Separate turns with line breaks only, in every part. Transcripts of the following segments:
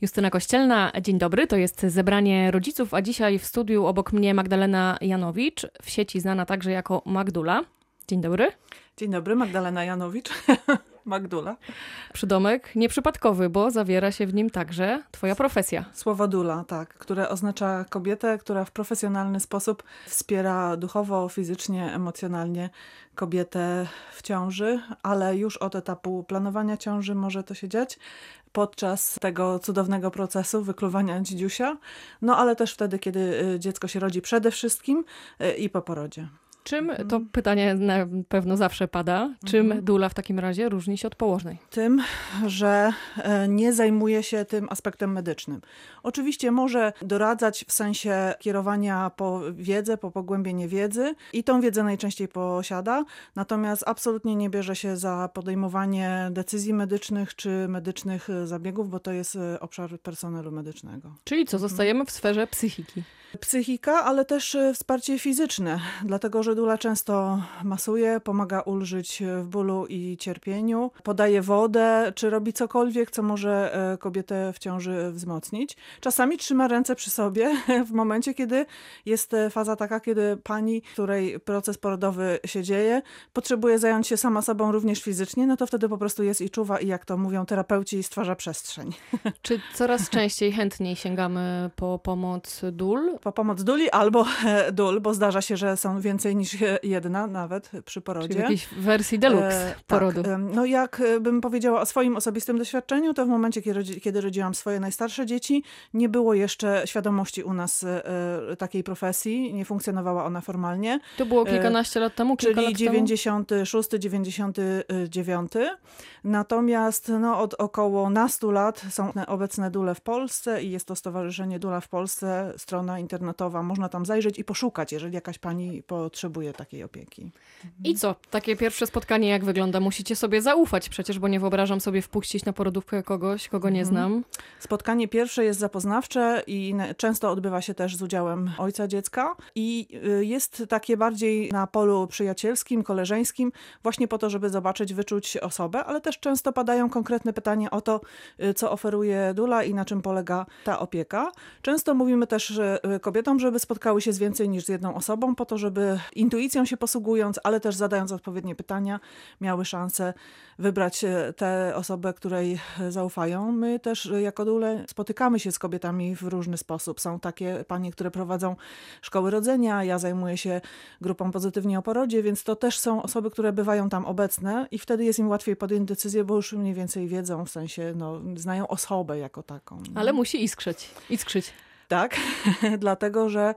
Justyna Kościelna, dzień dobry. To jest zebranie rodziców, a dzisiaj w studiu obok mnie Magdalena Janowicz, w sieci znana także jako Magdula. Dzień dobry.
Dzień dobry, Magdalena Janowicz. Magdula.
Przydomek nieprzypadkowy, bo zawiera się w nim także twoja profesja.
Słowo dula, tak, które oznacza kobietę, która w profesjonalny sposób wspiera duchowo, fizycznie, emocjonalnie kobietę w ciąży, ale już od etapu planowania ciąży może to się dziać podczas tego cudownego procesu wykluwania dzidziusia, no ale też wtedy, kiedy y, dziecko się rodzi przede wszystkim y, i po porodzie.
Czym, to mhm. pytanie na pewno zawsze pada, czym mhm. dula w takim razie różni się od położnej?
Tym, że e, nie zajmuje się tym aspektem medycznym. Oczywiście może doradzać w sensie kierowania po wiedzę, po pogłębienie wiedzy i tą wiedzę najczęściej posiada, natomiast absolutnie nie bierze się za podejmowanie decyzji medycznych czy medycznych zabiegów, bo to jest e, obszar personelu medycznego.
Czyli co, zostajemy w sferze psychiki?
Psychika, ale też e, wsparcie fizyczne, dlatego że dula często masuje, pomaga ulżyć w bólu i cierpieniu, podaje wodę, czy robi cokolwiek, co może e, kobietę w ciąży wzmocnić. Czasami trzyma ręce przy sobie w momencie, kiedy jest e, faza taka, kiedy pani, której proces porodowy się dzieje, potrzebuje zająć się sama sobą również fizycznie, no to wtedy po prostu jest i czuwa i jak to mówią terapeuci, stwarza przestrzeń.
Czy coraz częściej, chętniej sięgamy po pomoc dól?
Po pomoc duli albo dul, bo zdarza się, że są więcej niż jedna nawet przy porodzie. Czyli
jakiejś wersji deluxe e, porodu. Tak.
No jak e, bym powiedziała o swoim osobistym doświadczeniu, to w momencie, kiedy, rodziłam swoje najstarsze dzieci, nie było jeszcze świadomości u nas e, takiej profesji, nie funkcjonowała ona formalnie.
To było kilkanaście lat temu, kilka
Czyli
lat
96, 99. Natomiast no, od około nastu lat są obecne dule w Polsce i jest to Stowarzyszenie Dula w Polsce, strona internetowa internetowa, można tam zajrzeć i poszukać, jeżeli jakaś pani potrzebuje takiej opieki.
I co? Takie pierwsze spotkanie jak wygląda? Musicie sobie zaufać przecież, bo nie wyobrażam sobie wpuścić na porodówkę kogoś, kogo nie mhm. znam.
Spotkanie pierwsze jest zapoznawcze i często odbywa się też z udziałem ojca dziecka i y, jest takie bardziej na polu przyjacielskim, koleżeńskim, właśnie po to, żeby zobaczyć, wyczuć osobę, ale też często padają konkretne pytania o to, y, co oferuje Dula i na czym polega ta opieka. Często mówimy też że y, kobietom, żeby spotkały się z więcej niż z jedną osobą, po to, żeby intuicją się posługując, ale też zadając odpowiednie pytania, miały szansę wybrać e, tę osobę, której zaufają. My też e, jako dule spotykamy się z kobietami w różny sposób. Są takie panie, które prowadzą szkoły rodzenia, ja zajmuję się grupą pozytywnie o porodzie, więc to też są osoby, które bywają tam obecne i wtedy jest im łatwiej podjąć decyzję, bo już mniej więcej wiedzą, w sensie no, znają osobę jako taką. No.
Ale musi iskrzyć. Iskrzyć
tak? Dlatego, że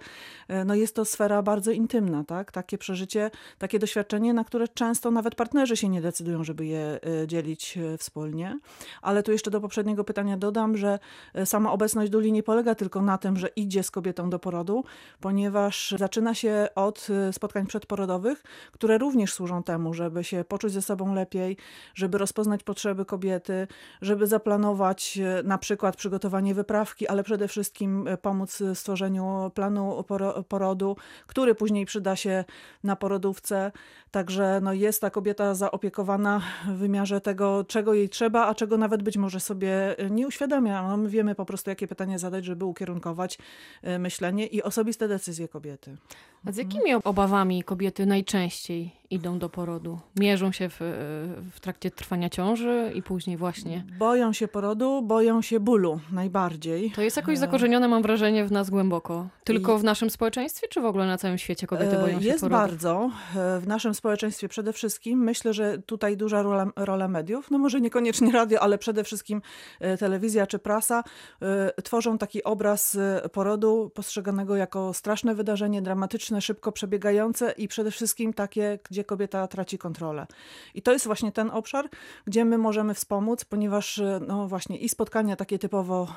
e, no jest to sfera bardzo intymna, tak? Takie przeżycie, takie doświadczenie, na które często nawet partnerzy się nie decydują, żeby je e, dzielić e, wspólnie. Ale tu jeszcze do poprzedniego pytania dodam, że sama obecność duli nie polega tylko na tym, że idzie z kobietą do porodu, ponieważ zaczyna się od spotkań przedporodowych, które również służą temu, żeby się poczuć ze sobą lepiej, żeby rozpoznać potrzeby kobiety, żeby zaplanować na przykład przygotowanie wyprawki, ale przede wszystkim pomóc w stworzeniu planu porodu, który później przyda się na porodówce. Także no jest ta kobieta zaopiekowana w wymiarze tego, czego jej trzeba, a czego nawet być może sobie nie uświadamia. No my wiemy po prostu, jakie pytanie zadać, żeby ukierunkować e, myślenie i osobiste decyzje kobiety.
A z jakimi obawami kobiety najczęściej idą do porodu? Mierzą się w, w trakcie trwania ciąży i później właśnie?
Boją się porodu, boją się bólu najbardziej.
To jest jakoś zakorzenione, mam wrażenie, w nas głęboko. Tylko I... w naszym społeczeństwie, czy w ogóle na całym świecie kobiety boją się
jest
porodu?
Jest bardzo. E, w naszym społeczeństwie przede wszystkim. Myślę, że tutaj duża rola, rola mediów, no może niekoniecznie radio, ale przede wszystkim e, telewizja czy prasa, e, tworzą taki obraz porodu postrzeganego jako straszne wydarzenie, dramatyczne, szybko przebiegające i przede wszystkim takie, gdzie kobieta traci kontrolę. I to jest właśnie ten obszar, gdzie my możemy wspomóc, ponieważ e, no właśnie i spotkania takie typowo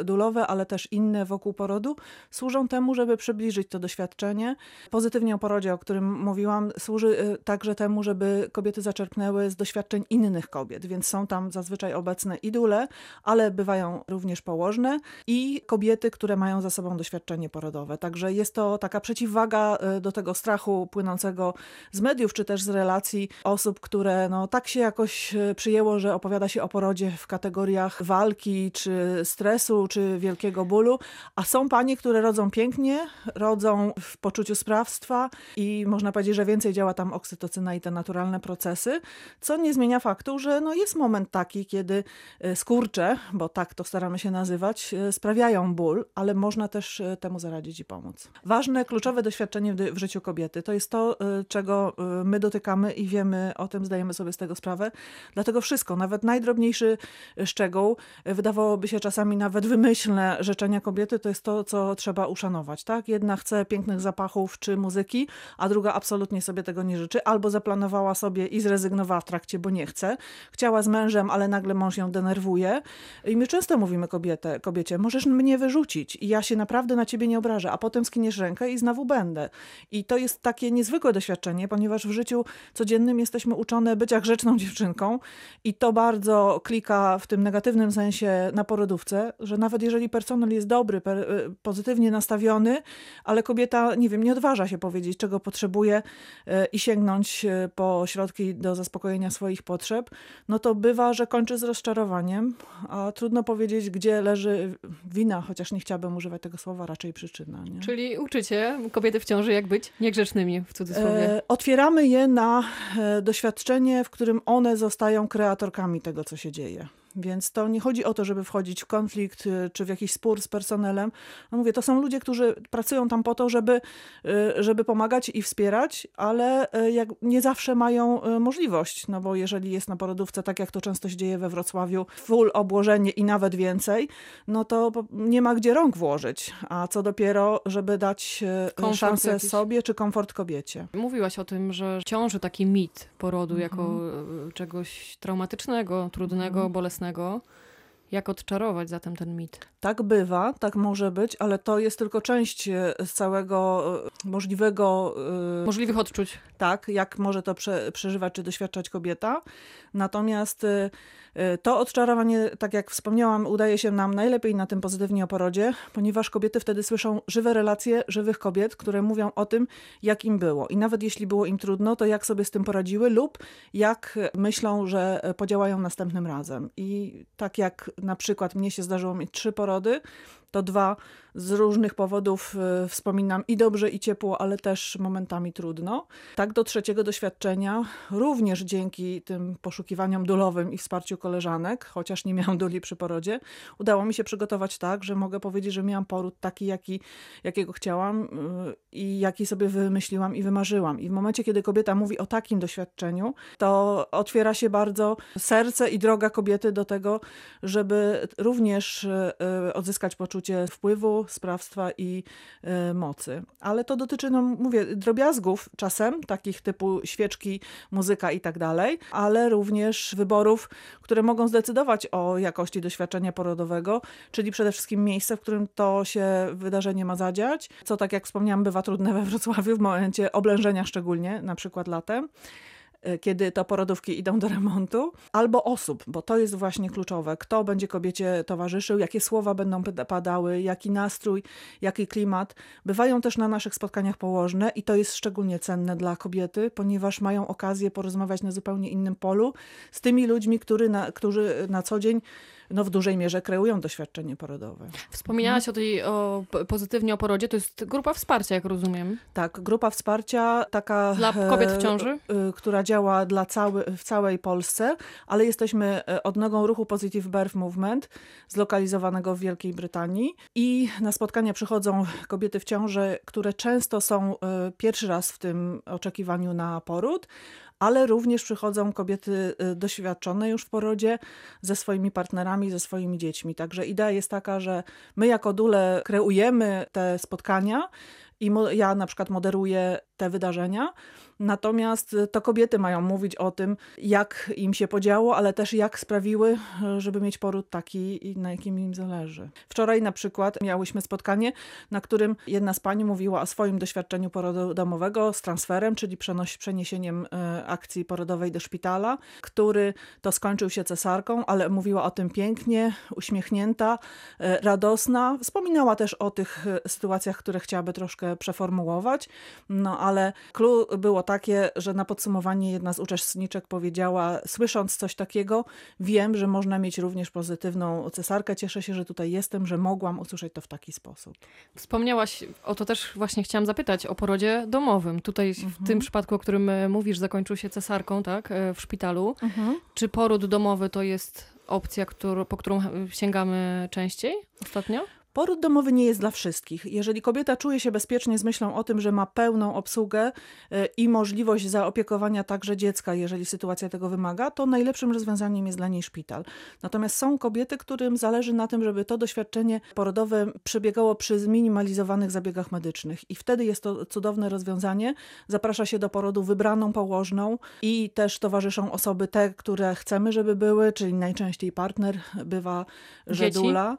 e, dulowe, ale też inne wokół porodu służą temu, żeby przybliżyć to doświadczenie. Pozytywnie o porodzie, o którym mówiłam, służy e, także temu, żeby kobiety zaczerpnęły z doświadczeń innych kobiet, więc są tam zazwyczaj obecne i dule, ale bywają również położne i kobiety, które mają za sobą doświadczenie porodowe. Także jest to taka przeciwwaga E, do tego strachu płynącego z mediów, czy też z relacji osób, które no, tak się jakoś e, przyjęło, że opowiada się o porodzie w kategoriach walki, czy stresu, czy wielkiego bólu, a są panie, które rodzą pięknie, rodzą w poczuciu sprawstwa i można powiedzieć, że więcej działa tam oksytocyna i te naturalne procesy, co nie zmienia faktu, że no, jest moment taki, kiedy e, skurcze, bo tak to staramy się nazywać, e, sprawiają ból, ale można też temu zaradzić i pomóc. Ważne, kluczowe doświadczenie w życiu kobiety to jest to, czego my dotykamy i wiemy o tym, zdajemy sobie z tego sprawę. Dlatego wszystko, nawet najdrobniejszy szczegół, wydawałoby się czasami nawet wymyślne życzenia kobiety, to jest to, co trzeba uszanować. Tak? Jedna chce pięknych zapachów czy muzyki, a druga absolutnie sobie tego nie życzy, albo zaplanowała sobie i zrezygnowała w trakcie, bo nie chce. Chciała z mężem, ale nagle mąż ją denerwuje. I my często mówimy kobietę, kobiecie, możesz mnie wyrzucić i ja się naprawdę na ciebie nie obrażę, a potem skiniesz rękę i znowu będę. I to jest takie niezwykłe doświadczenie, ponieważ w życiu codziennym jesteśmy uczone bycia grzeczną dziewczynką i to bardzo klika w tym negatywnym sensie na porodówce, że nawet jeżeli personel jest dobry, per, y, pozytywnie nastawiony, ale kobieta, nie wiem, nie odważa się powiedzieć, czego potrzebuje y, i sięgnąć y, po środki do zaspokojenia swoich potrzeb, no to bywa, że kończy z rozczarowaniem, a trudno powiedzieć, gdzie leży wina, chociaż nie chciałabym używać tego słowa, raczej przyczyna. Nie?
Czyli uczycie kobiety w ciąży, jak być niegrzecznymi w cudzysłowie.
E, otwieramy je na e, doświadczenie, w którym one zostają kreatorkami tego, co się dzieje. Więc to nie chodzi o to, żeby wchodzić w konflikt y, czy w jakiś spór z personelem. No mówię, to są ludzie, którzy pracują tam po to, żeby, y, żeby pomagać i wspierać, ale y, jak nie zawsze mają możliwość, no bo jeżeli jest na porodówce, tak jak to często się dzieje we Wrocławiu, full obłożenie i nawet więcej, no to nie ma gdzie rąk włożyć. A co dopiero, żeby dać komfort szansę jakiś. sobie czy komfort kobiecie.
Mówiłaś o tym, że ciąży taki mit porodu mhm. jako czegoś traumatycznego, trudnego, mhm. bolesnego własnego jak odczarować zatem ten mit?
Tak bywa, tak może być, ale to jest tylko część e, z całego e, możliwego.
E, Możliwych odczuć.
Tak, jak może to prze, przeżywać czy doświadczać kobieta. Natomiast to odczarowanie, tak jak wspomniałam, udaje się nam najlepiej na tym pozytywnie o porodzie, ponieważ kobiety wtedy słyszą żywe relacje żywych kobiet, które mówią o tym, jak im było. I nawet jeśli było im trudno, to jak sobie z tym poradziły lub jak myślą, że podziałają następnym razem. I tak jak na przykład mnie się zdarzyło mieć trzy porody, to dwa z różnych powodów y, wspominam i dobrze, i ciepło, ale też momentami trudno. Tak do trzeciego doświadczenia, również dzięki tym poszukiwaniom dulowym i wsparciu koleżanek, chociaż nie miałam duli przy porodzie, udało mi się przygotować tak, że mogę powiedzieć, że miałam poród taki, jaki, jakiego chciałam y, i jaki sobie wymyśliłam i wymarzyłam. I w momencie, kiedy kobieta mówi o takim doświadczeniu, to otwiera się bardzo serce i droga kobiety do tego, żeby również y, odzyskać poczucie wpływu, sprawstwa i y, mocy. Ale to dotyczy, no mówię, drobiazgów czasem, takich typu świeczki, muzyka i tak dalej, ale również wyborów, które mogą zdecydować o jakości doświadczenia porodowego, czyli przede wszystkim miejsce, w którym to się wydarzenie ma zadziać, co tak jak wspomniałam bywa trudne we Wrocławiu w momencie oblężenia szczególnie, na przykład latem. E, kiedy to porodówki idą do remontu, albo osób, bo to jest właśnie kluczowe. Kto będzie kobiecie towarzyszył, jakie słowa będą padały, jaki nastrój, jaki klimat. Bywają też na naszych spotkaniach położne i to jest szczególnie cenne dla kobiety, ponieważ mają okazję porozmawiać na zupełnie innym polu z tymi ludźmi, który na, którzy na co dzień no, w dużej mierze kreują doświadczenie porodowe.
Wspomniałaś mhm. o tej o, pozytywnie o porodzie, to jest grupa wsparcia, jak rozumiem.
Tak, grupa wsparcia taka...
Dla kobiet w ciąży? E,
która działa dla cały, w całej Polsce, ale jesteśmy e, odnogą ruchu Positive Birth Movement, zlokalizowanego w Wielkiej Brytanii i na spotkania przychodzą kobiety w ciąży, które często są e, pierwszy raz w tym oczekiwaniu na poród, ale również przychodzą kobiety y, doświadczone już w porodzie ze swoimi partnerami, ze swoimi dziećmi. Także idea jest taka, że my jako dule kreujemy te spotkania i ja na przykład moderuję te wydarzenia, Natomiast to kobiety mają mówić o tym, jak im się podziało, ale też jak sprawiły, żeby mieć poród taki, na jakim im zależy. Wczoraj na przykład miałyśmy spotkanie, na którym jedna z pani mówiła o swoim doświadczeniu porodu domowego z transferem, czyli przeniesieniem e, akcji porodowej do szpitala, który to skończył się cesarką, ale mówiła o tym pięknie, uśmiechnięta, e, radosna. Wspominała też o tych e, sytuacjach, które chciałaby troszkę przeformułować. No ale clue było takie, że na podsumowanie jedna z uczestniczek powiedziała, słysząc coś takiego, wiem, że można mieć również pozytywną cesarkę. Cieszę się, że tutaj jestem, że mogłam usłyszeć to w taki sposób.
Wspomniałaś, o to też właśnie chciałam zapytać, o porodzie domowym. Tutaj w
Mhm.
tym przypadku, o którym e, mówisz, zakończył się cesarką, tak, e, w szpitalu.
Mhm.
Czy poród domowy to jest opcja, którą, po którą e, sięgamy częściej ostatnio?
Poród domowy nie jest dla wszystkich. Jeżeli kobieta czuje się bezpiecznie z myślą o tym, że ma pełną obsługę y, i możliwość zaopiekowania także dziecka, jeżeli sytuacja tego wymaga, to najlepszym rozwiązaniem jest dla niej szpital. Natomiast są kobiety, którym zależy na tym, żeby to doświadczenie porodowe przebiegało przy zminimalizowanych zabiegach medycznych. I wtedy jest to cudowne rozwiązanie. Zaprasza się do porodu wybraną położną i też towarzyszą osoby te, które chcemy, żeby były, czyli najczęściej partner, bywa żedula. E,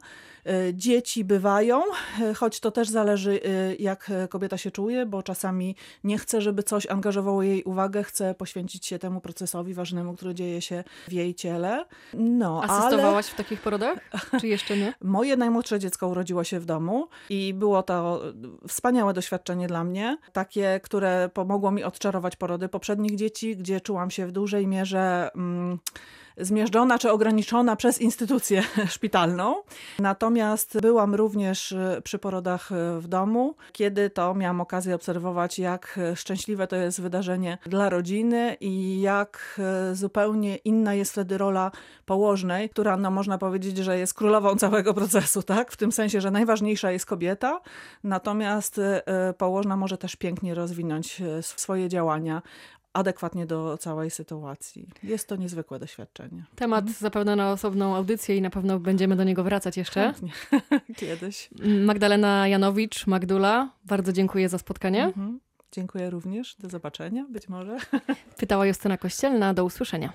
Dzieci bywają, e, choć to też zależy, e, jak e, kobieta się czuje, bo czasami nie chce, żeby coś angażowało jej uwagę, chce poświęcić się temu procesowi ważnemu, który dzieje się w jej ciele. No, ale
Asystowałaś w takich porodach? Czy jeszcze nie?
moje najmłodsze dziecko urodziło się w domu i było to wspaniałe doświadczenie dla mnie, takie, które pomogło mi odczarować porody poprzednich dzieci, gdzie czułam się w dużej mierze. Mm, zmierzczona czy ograniczona przez instytucję szpitalną. Natomiast byłam również e, przy porodach e, w domu, kiedy to miałam okazję obserwować, jak e, szczęśliwe to jest wydarzenie dla rodziny i jak zupełnie inna jest wtedy rola położnej, która no, można powiedzieć, że jest królową całego procesu, tak? W tym sensie, że najważniejsza jest kobieta, natomiast położna może też pięknie rozwinąć swoje działania adekwatnie do całej sytuacji. Jest to niezwykłe doświadczenie.
Temat zapewne na osobną audycję i na pewno będziemy do niego wracać jeszcze.
Kiedyś.
Magdalena Janowicz, Magdula, bardzo dziękuję za spotkanie.
Mhm. Dziękuję również. Do zobaczenia, być może.
Pytała Justyna Kościelna, do usłyszenia.